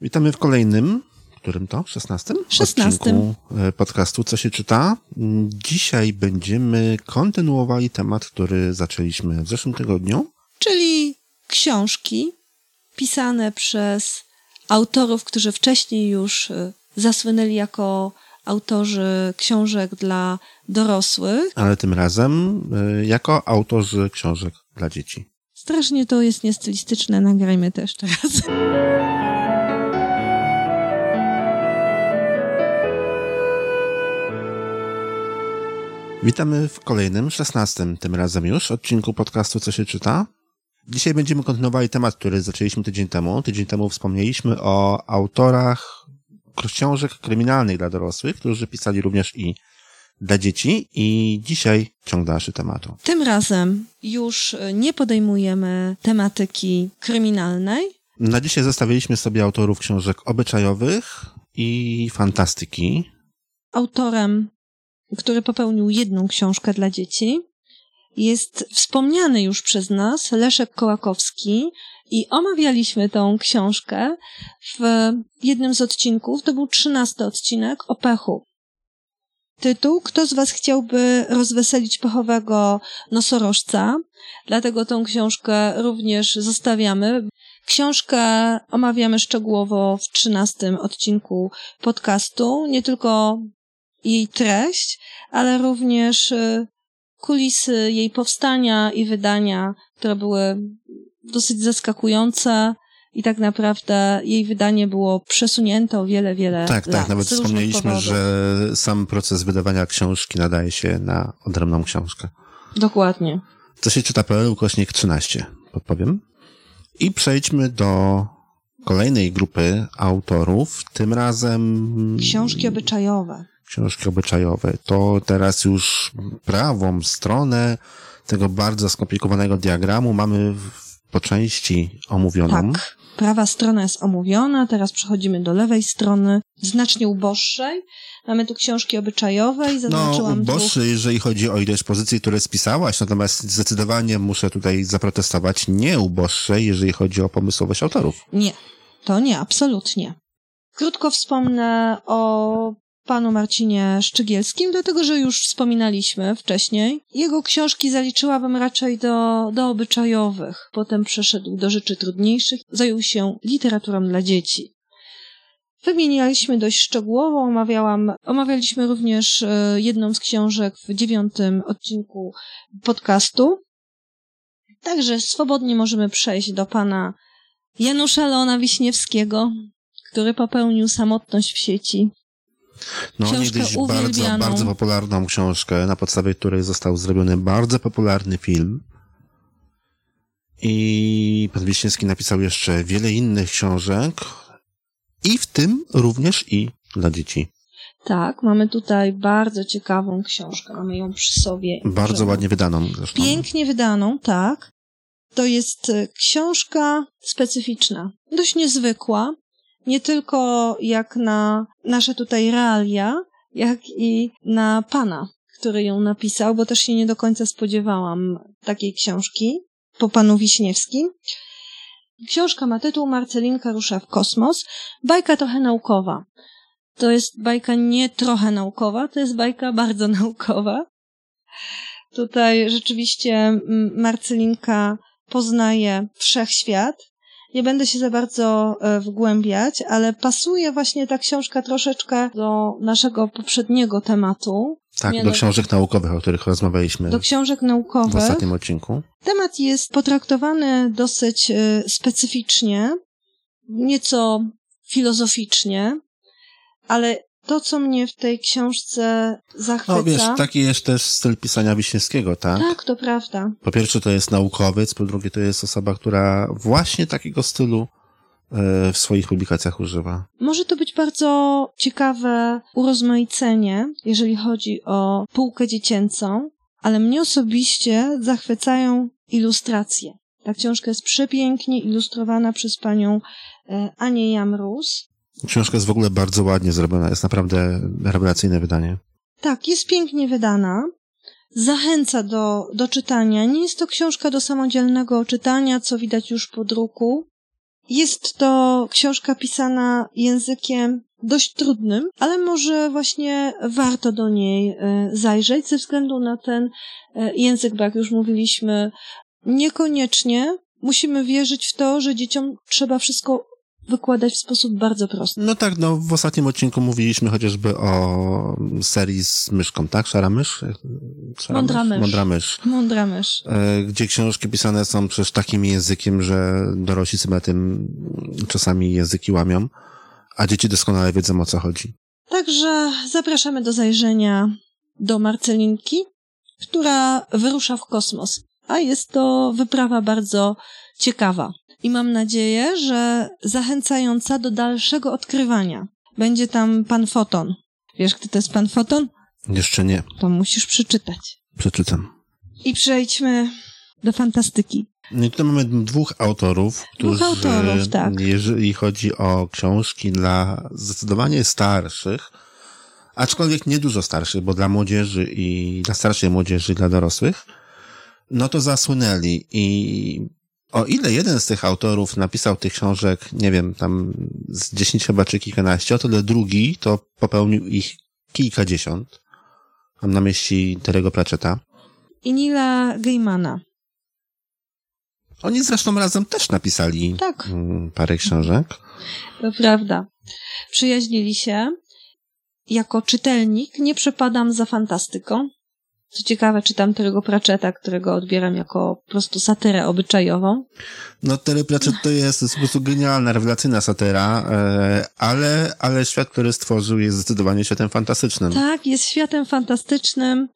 Witamy w kolejnym, którym to? 16? 16. Odcinku e, podcastu Co się czyta. Dzisiaj będziemy kontynuowali temat, który zaczęliśmy w zeszłym tygodniu. Czyli książki pisane przez autorów, którzy wcześniej już e, zasłynęli jako autorzy książek dla dorosłych. Ale tym razem e, jako autorzy książek dla dzieci. Strasznie to jest niestylistyczne, nagrajmy też teraz. Witamy w kolejnym, szesnastym tym razem już, odcinku podcastu Co się czyta. Dzisiaj będziemy kontynuowali temat, który zaczęliśmy tydzień temu. Tydzień temu wspomnieliśmy o autorach książek kryminalnych dla dorosłych, którzy pisali również i dla dzieci i dzisiaj ciąg dalszy tematu. Tym razem już nie podejmujemy tematyki kryminalnej. Na dzisiaj zostawiliśmy sobie autorów książek obyczajowych i fantastyki. Autorem który popełnił jedną książkę dla dzieci, jest wspomniany już przez nas Leszek Kołakowski i omawialiśmy tą książkę w jednym z odcinków, to był trzynasty odcinek o pechu. Tytuł Kto z Was chciałby rozweselić pechowego nosorożca? Dlatego tą książkę również zostawiamy. Książkę omawiamy szczegółowo w trzynastym odcinku podcastu. Nie tylko jej treść, ale również y, kulisy jej powstania i wydania, które były dosyć zaskakujące i tak naprawdę jej wydanie było przesunięte o wiele, wiele tak, lat. Tak, nawet wspomnieliśmy, że sam proces wydawania książki nadaje się na odrębną książkę. Dokładnie. Co się czyta PL ukośnik 13, podpowiem. I przejdźmy do kolejnej grupy autorów, tym razem... Książki obyczajowe książki obyczajowe. To teraz już prawą stronę tego bardzo skomplikowanego diagramu mamy po części omówioną. Tak. Prawa strona jest omówiona, teraz przechodzimy do lewej strony, znacznie uboższej. Mamy tu książki obyczajowe i zaznaczyłam No, uboższe, dwóch... jeżeli chodzi o ilość pozycji, które spisałaś, natomiast zdecydowanie muszę tutaj zaprotestować, nie uboższe, jeżeli chodzi o pomysłowość autorów. Nie, to nie, absolutnie. Krótko wspomnę o panu Marcinie Szczygielskim, dlatego że już wspominaliśmy wcześniej. Jego książki zaliczyłabym raczej do, do obyczajowych. Potem przeszedł do rzeczy trudniejszych, zajął się literaturą dla dzieci. Wymienialiśmy dość szczegółowo, omawiałam, omawialiśmy również e, jedną z książek w dziewiątym odcinku podcastu. Także swobodnie możemy przejść do pana Janusza Leona Wiśniewskiego, który popełnił samotność w sieci. No, książkę niegdyś bardzo, bardzo popularną książkę, na podstawie której został zrobiony bardzo popularny film. I pan Wiśniewski napisał jeszcze wiele innych książek, i w tym również i dla dzieci. Tak, mamy tutaj bardzo ciekawą książkę, mamy ją przy sobie. Bardzo ładnie wydaną zresztą. Pięknie wydaną, tak. To jest e, książka specyficzna, dość niezwykła, nie tylko jak na nasze tutaj realia, jak i na pana, który ją napisał, bo też się nie do końca spodziewałam takiej książki po panu Wiśniewskim. Książka ma tytuł Marcelinka rusza w kosmos. Bajka trochę naukowa. To jest bajka nie trochę naukowa, to jest bajka bardzo naukowa. Tutaj rzeczywiście Marcelinka poznaje wszechświat, nie będę się za bardzo e, wgłębiać, ale pasuje właśnie ta książka troszeczkę do naszego poprzedniego tematu. Tak, do książek naukowych, o których rozmawialiśmy. Do książek naukowych. W ostatnim odcinku. Temat jest potraktowany dosyć e, specyficznie, nieco filozoficznie, ale to, co mnie w tej książce zachwyca... No wiesz, taki jest też styl pisania Wiśniewskiego, tak? Tak, to prawda. Po pierwsze to jest naukowiec, po drugie to jest osoba, która właśnie takiego stylu e, w swoich publikacjach używa. Może to być bardzo ciekawe urozmaicenie, jeżeli chodzi o półkę dziecięcą, ale mnie osobiście zachwycają ilustracje. Ta książka jest przepięknie ilustrowana przez panią e, Anię Jamrus. Książka jest w ogóle bardzo ładnie zrobiona, jest naprawdę rewelacyjne wydanie. Tak, jest pięknie wydana. Zachęca do, do czytania. Nie jest to książka do samodzielnego czytania, co widać już po druku. Jest to książka pisana językiem dość trudnym, ale może właśnie warto do niej e, zajrzeć ze względu na ten e, język, bo jak już mówiliśmy, niekoniecznie musimy wierzyć w to, że dzieciom trzeba wszystko wykładać w sposób bardzo prosty. No tak, no w ostatnim odcinku mówiliśmy chociażby o serii z myszką, tak? Szara mysz? Szara Mądra mysz. Mądra mysz. Mądra mysz. E, gdzie książki pisane są przecież takim językiem, że dorośli sobie na tym czasami języki łamią, a dzieci doskonale wiedzą o co chodzi. Także zapraszamy do zajrzenia do Marcelinki, która wyrusza w kosmos. A jest to wyprawa bardzo ciekawa i mam nadzieję, że zachęcająca do dalszego odkrywania. Będzie tam pan Foton. Wiesz, kto to jest pan Foton? Jeszcze nie. To musisz przeczytać. Przeczytam. I przejdźmy do fantastyki. No I tutaj mamy dwóch autorów, którzy, dwóch autorów, tak. jeżeli chodzi o książki dla zdecydowanie starszych, aczkolwiek nie dużo starszych, bo dla młodzieży i dla starszej młodzieży, i dla dorosłych, no to zasłynęli i o ile jeden z tych autorów napisał tych książek, nie wiem, tam z dziesięć chyba czy kilkanaście, o tyle drugi to popełnił ich kilkadziesiąt. Mam na myśli Terego Pratchetta. I Nila Gaimana. Oni zresztą razem też napisali tak. Mm, parę książek. To prawda. Przyjaźnili się. Jako czytelnik nie przepadam za fantastyką. Co ciekawe, czytam Terego Pratchetta, którego odbieram jako po prostu satyrę obyczajową. No, Terry Pratchett to jest, jest po prostu genialna, rewelacyjna satyra, e, ale, ale świat, który stworzył jest zdecydowanie światem fantastycznym. Tak, jest światem fantastycznym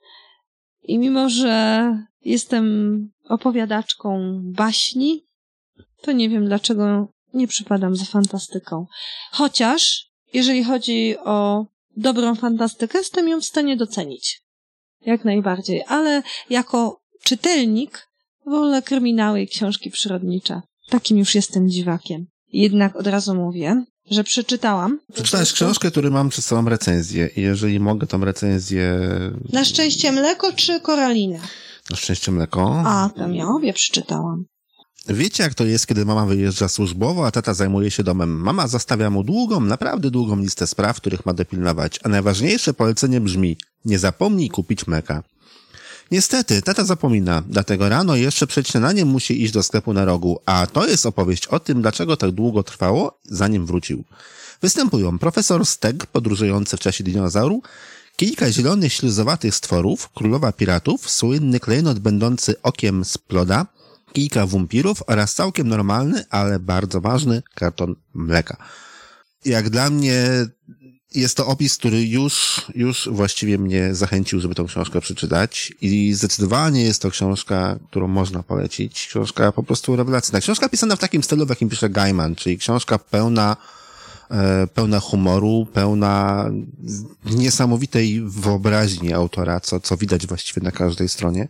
i mimo, że jestem opowiadaczką baśni, to nie wiem dlaczego nie przypadam za fantastyką. Chociaż, jeżeli chodzi o dobrą fantastykę, jestem ją w stanie docenić. Jak najbardziej, ale jako czytelnik wolę kryminały i książki przyrodnicze. Takim już jestem dziwakiem. Jednak od razu mówię, że przeczytałam. Przeczytałeś książkę, który mam przed sobą recenzję i jeżeli mogę tą recenzję... Na szczęście mleko czy koralinę? Na szczęście mleko. A, to ja obie przeczytałam. Wiecie, jak to jest, kiedy mama wyjeżdża służbowo, a tata zajmuje się domem. Mama zostawia mu długą, naprawdę długą listę spraw, których ma dopilnować. A najważniejsze polecenie brzmi, nie zapomnij kupić mleka. Niestety, tata zapomina, dlatego rano jeszcze przed śniadaniem musi iść do sklepu na rogu, a to jest opowieść o tym, dlaczego tak długo trwało, zanim wrócił. Występują profesor Steg, podróżujący w czasie dinozauru, kilka zielonych śluzowatych stworów, królowa piratów, słynny klejnot będący okiem sploda, kilka wampirów oraz całkiem normalny, ale bardzo ważny karton mleka. Jak dla mnie jest to opis, który już, już właściwie mnie zachęcił, żeby tą książkę przeczytać i zdecydowanie jest to książka, którą można polecić. Książka po prostu rewelacyjna. Książka pisana w takim stylu, w jakim pisze Gaiman, czyli książka pełna, e, pełna humoru, pełna niesamowitej wyobraźni autora, co, co widać właściwie na każdej stronie.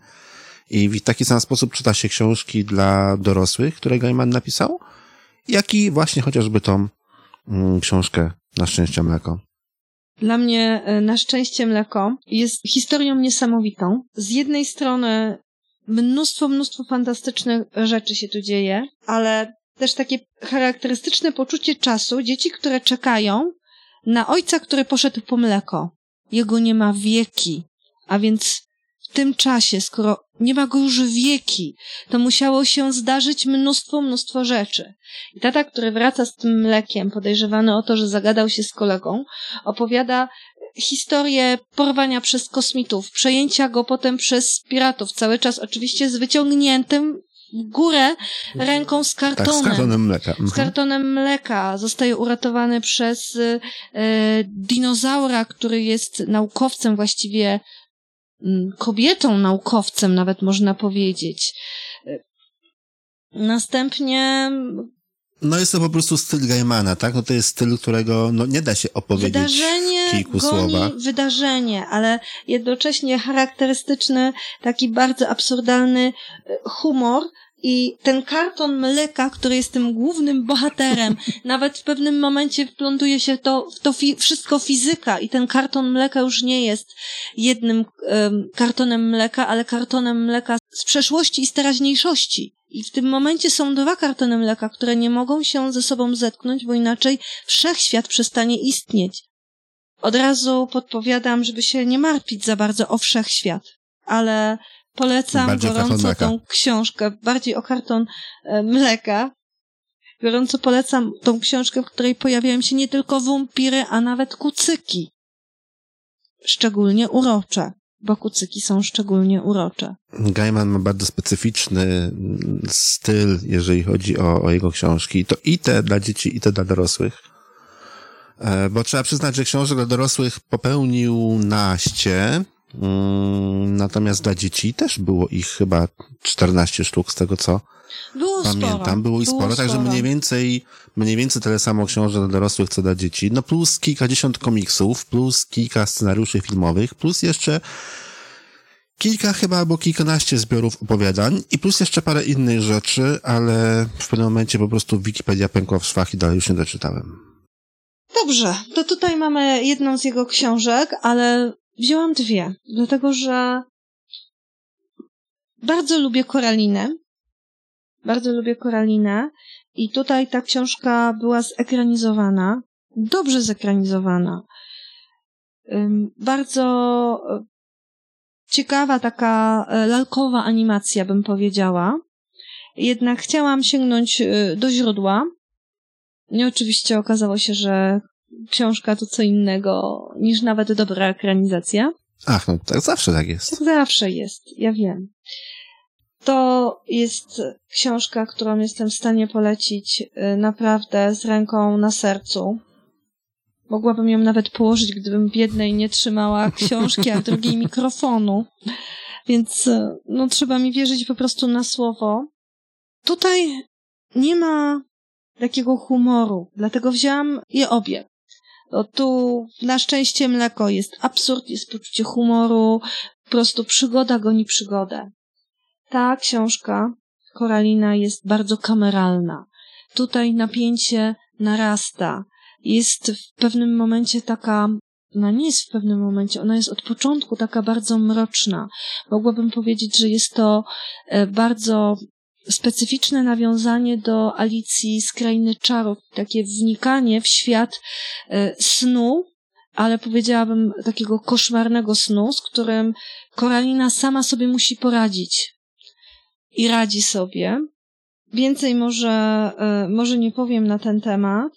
I w taki sam sposób czyta się książki dla dorosłych, które Gaiman napisał, jak i właśnie chociażby tą mm, książkę Na szczęście mleko. Dla mnie e, Na szczęście mleko jest historią niesamowitą. Z jednej strony mnóstwo, mnóstwo fantastycznych rzeczy się tu dzieje, ale też takie charakterystyczne poczucie czasu dzieci, które czekają na ojca, który poszedł po mleko. Jego nie ma wieki, a więc tym czasie, skoro nie ma go już wieki. To musiało się zdarzyć mnóstwo, mnóstwo rzeczy. I tata, który wraca z tym mlekiem, podejrzewany o to, że zagadał się z kolegą, opowiada historię porwania przez kosmitów, przejęcia go potem przez piratów, cały czas oczywiście z wyciągniętym w górę ręką z kartonem. Tak, z kartonem mleka. Mhm. Z kartonem mleka. Zostaje uratowany przez e, dinozaura, który jest naukowcem właściwie kobietą naukowcem, nawet można powiedzieć. Następnie no jest to po prostu styl Gaimana, tak? No to jest styl, którego no, nie da się opowiedzieć wydarzenie w kilku goni słowach. wydarzenie, ale jednocześnie charakterystyczny, taki bardzo absurdalny e, humor, i ten karton mleka, który jest tym głównym bohaterem, nawet w pewnym momencie wplątuje się to, to fi wszystko fizyka i ten karton mleka już nie jest jednym um, kartonem mleka, ale kartonem mleka z przeszłości i z teraźniejszości. I w tym momencie są dwa kartony mleka, które nie mogą się ze sobą zetknąć, bo inaczej wszechświat przestanie istnieć. Od razu podpowiadam, żeby się nie martwić za bardzo o wszechświat, ale polecam Bardziej gorąco tą książkę, bardziej o karton e, mleka. Gorąco polecam tą książkę, w której pojawiają się nie tylko wampiry, a nawet kucyki. Szczególnie urocze, bo kucyki są szczególnie urocze. Gaiman ma bardzo specyficzny mm, styl, jeżeli chodzi o, o jego książki. To i te dla dzieci, i te dla dorosłych. E, Bo trzeba przyznać, że książek dla dorosłych popełnił naście, natomiast dla dzieci też było ich chyba 14 sztuk, z tego co Było pamiętam. sporo. Było i sporo, także sporo. mniej więcej, mniej więcej tyle samo książek dla dorosłych, co dla dzieci. No plus kilkadziesiąt komiksów, plus kilka scenariuszy filmowych, plus jeszcze kilka chyba albo kilkanaście zbiorów opowiadań i plus jeszcze parę innych rzeczy, ale w pewnym momencie po prostu Wikipedia pękła w szwach i dalej już nie doczytałem. Dobrze, to tutaj mamy jedną z jego książek, ale wzięłam dwie, dlatego że bardzo lubię Koralinę. Bardzo lubię Koralinę i tutaj ta książka była zekranizowana, dobrze zekranizowana. Bardzo e, ciekawa taka e, lalkowa animacja, bym powiedziała. Jednak chciałam sięgnąć e, do źródła, i oczywiście okazało się, że książka to co innego niż nawet dobra ekranizacja. Ach, no tak zawsze tak jest. Tak zawsze jest, ja wiem. To jest książka, którą jestem w stanie polecić y, naprawdę z ręką na sercu. Mogłabym ją nawet położyć, gdybym w jednej nie trzymała książki, a w drugiej mikrofonu. Więc y, no, trzeba mi wierzyć po prostu na słowo. Tutaj nie ma takiego humoru, dlatego wzięłam je obie. No tu na szczęście mleko jest absurd, jest poczucie humoru, po prostu przygoda goni przygodę. Ta książka, Koralina, jest bardzo kameralna. Tutaj napięcie narasta. Jest w pewnym momencie taka, ona nie jest w pewnym momencie, ona jest od początku taka bardzo mroczna. Mogłabym powiedzieć, że jest to e, bardzo specyficzne nawiązanie do Alicji z Krainy Czarów, takie wnikanie w świat e, snu, ale powiedziałabym takiego koszmarnego snu, z którym Koralina sama sobie musi poradzić. I radzi sobie. Więcej może, e, może nie powiem na ten temat.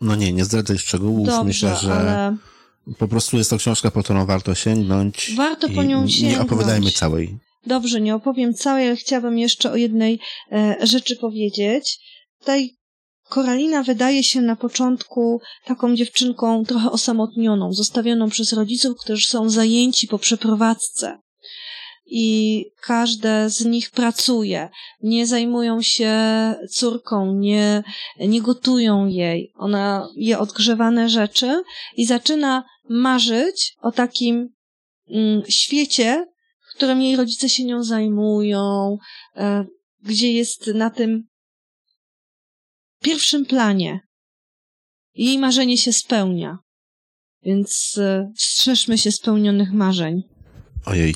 No nie, nie zdradzaj szczegółów. Dobrze, Myślę, że ale po prostu jest to książka, po którą warto sięgnąć. Warto po nią Nie sięgnąć. opowiadajmy całej. Dobrze, nie opowiem całej, ale chciałabym jeszcze o jednej e, rzeczy powiedzieć. Tutaj Koralina wydaje się na początku taką dziewczynką trochę osamotnioną, zostawioną przez rodziców, którzy są zajęci po przeprowadzce. I każde z nich pracuje. Nie zajmują się córką, nie, nie gotują jej. Ona je odgrzewane rzeczy i zaczyna marzyć o takim mm, świecie, w którym jej rodzice się nią zajmują, e, gdzie jest na tym pierwszym planie. Jej marzenie się spełnia. Więc e, strzeżmy się spełnionych marzeń. Ojej.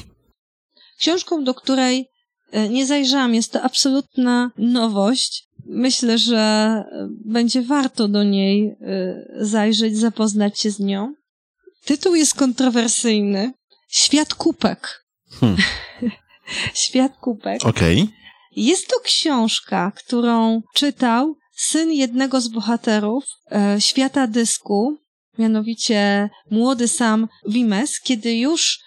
Książką, do której e, nie zajrzałam, jest to absolutna nowość. Myślę, że będzie warto do niej zajrzeć, zapoznać się z nią. Tytuł jest kontrowersyjny. Świat kubek. Hmm. Świat kubek. Okej. Jest to książka, którą czytał syn jednego z bohaterów e, świata dysku, mianowicie młody Sam Wimes, kiedy już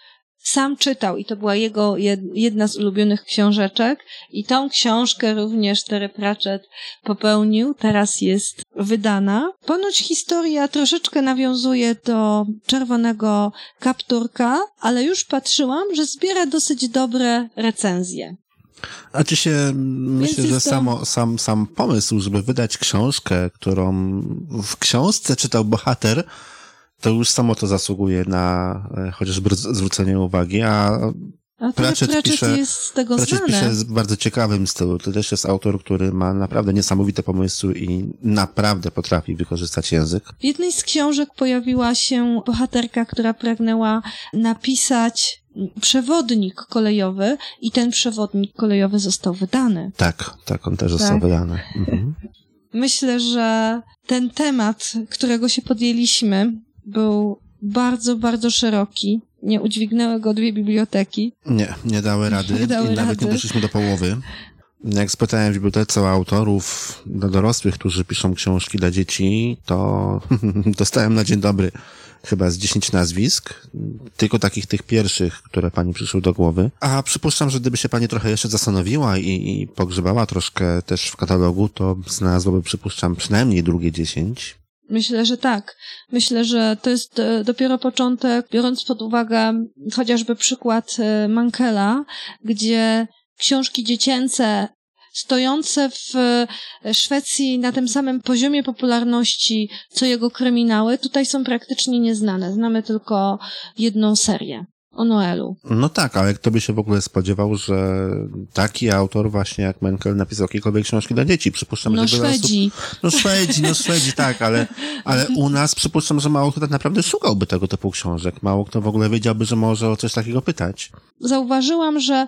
sam czytał i to była jego jed, jedna z ulubionych książeczek i tą książkę również Terry Pratchett popełnił, teraz jest wydana. Ponoć historia troszeczkę nawiązuje do Czerwonego Kapturka, ale już patrzyłam, że zbiera dosyć dobre recenzje. A czy się, myślę, że to- samo, sam, sam pomysł, żeby wydać książkę, którą w książce czytał bohater, to już samo to zasługuje na e, chociażby z- zwrócenie uwagi, a A Pratchett Pratchett pisze- jest z tego Pratchett znany. pisze w bardzo ciekawym stylu. To też jest autor, który ma naprawdę niesamowite pomysły i naprawdę potrafi wykorzystać język. W jednej z książek pojawiła się bohaterka, która pragnęła napisać przewodnik kolejowy i ten przewodnik kolejowy został wydany. Tak, tak, on też został tak. wydany. Mhm. Myślę, że ten temat, którego się podjęliśmy, był bardzo, bardzo szeroki. Nie udźwignęły go dwie biblioteki. Nie, nie dały rady. Nie dały I nawet rady. nie doszliśmy do połowy. Jak spytałem w bibliotece autorów do dorosłych, którzy piszą książki dla dzieci, to dostałem na dzień dobry chyba z 10 nazwisk, tylko takich tych pierwszych, które pani przyszły do głowy. A przypuszczam, że gdyby się pani trochę jeszcze zastanowiła i, i pogrzebała troszkę też w katalogu, to znalazłoby, przypuszczam, przynajmniej drugie 10. Myślę, że tak. Myślę, że to jest e, dopiero początek, biorąc pod uwagę chociażby przykład e, Mankela, gdzie książki dziecięce stojące w e, Szwecji na tym samym poziomie popularności, co jego kryminały, tutaj są praktycznie nieznane. Znamy tylko jedną serię o Noelu. No tak, ale kto by się w ogóle spodziewał, że taki autor właśnie jak Menkel napisał jakiekolwiek książki dla dzieci? Przypuszczam, no że Szwedzi. Osób... No Szwedzi, no Szwedzi, tak, ale, ale u nas przypuszczam, że mało kto tak naprawdę szukałby tego typu książek. Mało kto w ogóle wiedziałby, że może o coś takiego pytać. Zauważyłam, że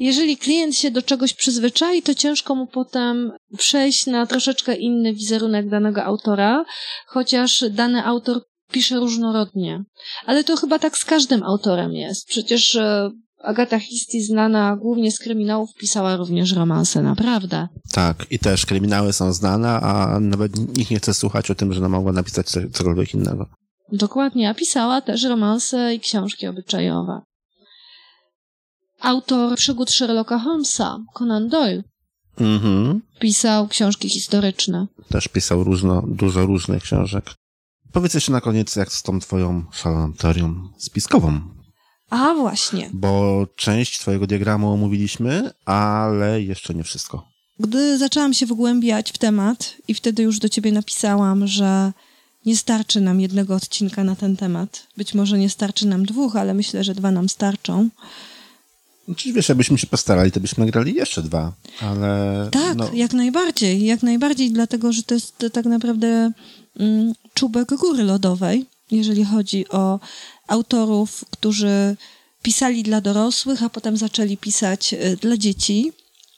jeżeli klient się do czegoś przyzwyczai, to ciężko mu potem przejść na troszeczkę inny wizerunek danego autora, chociaż dany autor pisze różnorodnie. Ale to chyba tak z każdym autorem jest. Przecież e, Agata Christie, znana głównie z kryminałów, pisała również romanse, naprawdę. Tak, i też kryminały są znane, a nawet nikt nie chce słuchać o tym, że ona mogła napisać cokolwiek innego. Dokładnie, a pisała też romanse i książki obyczajowe. Autor przygód Sherlocka Holmesa, Conan Doyle, mhm. pisał książki historyczne. Też pisał różno, dużo różnych książek. Powiedz jeszcze na koniec, jak z tą twoją teorią spiskową. A, właśnie. Bo część twojego diagramu omówiliśmy, ale jeszcze nie wszystko. Gdy zaczęłam się wgłębiać w temat i wtedy już do ciebie napisałam, że nie starczy nam jednego odcinka na ten temat. Być może nie starczy nam dwóch, ale myślę, że dwa nam starczą. Czyli wiesz, jakbyśmy się postarali, to byśmy nagrali jeszcze dwa, ale... Tak, no... jak najbardziej, jak najbardziej, dlatego, że to jest tak naprawdę czubek góry lodowej, jeżeli chodzi o autorów, którzy pisali dla dorosłych, a potem zaczęli pisać y, dla dzieci,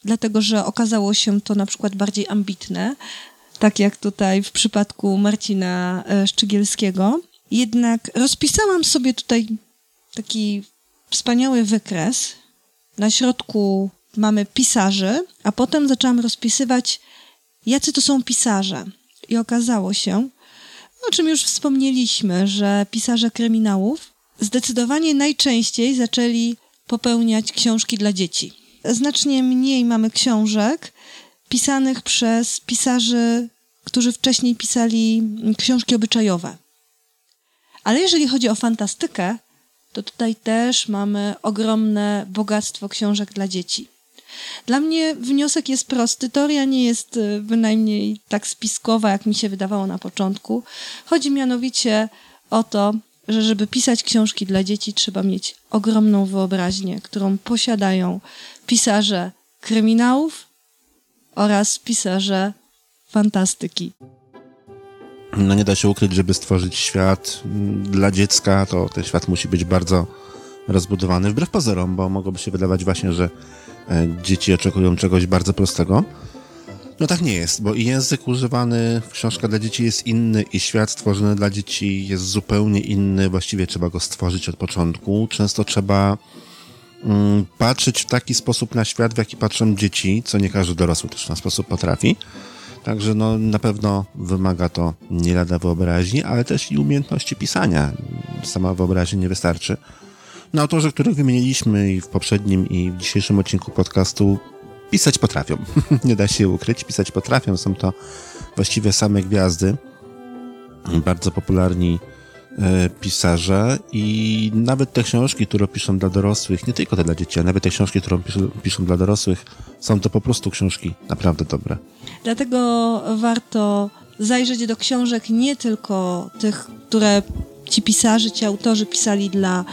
dlatego, że okazało się to na przykład bardziej ambitne, tak jak tutaj w przypadku Marcina y, Szczygielskiego. Jednak rozpisałam sobie tutaj taki wspaniały wykres, na środku mamy pisarzy, a potem zaczęłam rozpisywać, jacy to są pisarze. I okazało się, o czym już wspomnieliśmy, że pisarze kryminałów zdecydowanie najczęściej zaczęli popełniać książki dla dzieci. Znacznie mniej mamy książek pisanych przez pisarzy, którzy wcześniej pisali książki obyczajowe. Ale jeżeli chodzi o fantastykę, to tutaj też mamy ogromne bogactwo książek dla dzieci. Dla mnie wniosek jest prosty. Teoria nie jest y, bynajmniej tak spiskowa, jak mi się wydawało na początku. Chodzi mianowicie o to, że żeby pisać książki dla dzieci, trzeba mieć ogromną wyobraźnię, którą posiadają pisarze kryminałów oraz pisarze fantastyki no nie da się ukryć, żeby stworzyć świat dla dziecka, to ten świat musi być bardzo rozbudowany, wbrew pozorom, bo mogłoby się wydawać właśnie, że e, dzieci oczekują czegoś bardzo prostego. No tak nie jest, bo i język używany w książkach dla dzieci jest inny i świat stworzony dla dzieci jest zupełnie inny. Właściwie trzeba go stworzyć od początku. Często trzeba mm, patrzeć w taki sposób na świat, w jaki patrzą dzieci, co nie każdy dorosły też na sposób potrafi. Także no, na pewno wymaga to nie lada wyobraźni, ale też i umiejętności pisania. Sama wyobraźnia nie wystarczy. No, autorzy, których wymieniliśmy i w poprzednim, i w dzisiejszym odcinku podcastu, pisać potrafią. nie da się ukryć, pisać potrafią. Są to właściwie same gwiazdy. Bardzo popularni E, pisarze i nawet te książki, które piszą dla dorosłych, nie tylko te dla dzieci, a nawet te książki, które piszą, piszą dla dorosłych, są to po prostu książki naprawdę dobre. Dlatego warto zajrzeć do książek nie tylko tych, które ci pisarze, ci autorzy pisali dla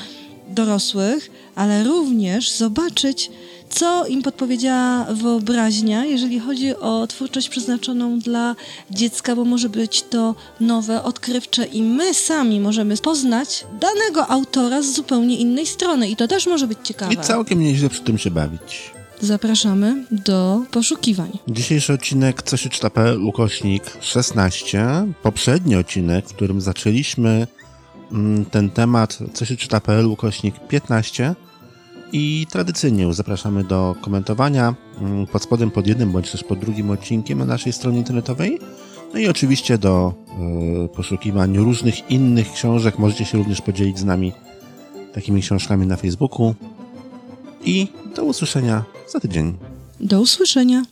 dorosłych, ale również zobaczyć, co im podpowiedziała wyobraźnia, jeżeli chodzi o twórczość przeznaczoną dla dziecka, bo może być to nowe, odkrywcze i my sami możemy poznać danego autora z zupełnie innej strony i to też może być ciekawe. I całkiem nieźle przy tym się bawić. Zapraszamy do poszukiwań. Dzisiejszy odcinek co się czyta.pl ukośnik 16. Poprzedni odcinek, w którym zaczęliśmy ten temat co się czyta.pl ukośnik 15 i tradycyjnie zapraszamy do komentowania mm, pod spodem pod jednym bądź też pod drugim odcinkiem na naszej stronie internetowej. No i oczywiście do y, poszukiwań różnych innych książek. Możecie się również podzielić z nami takimi książkami na Facebooku. I do usłyszenia za tydzień. Do usłyszenia.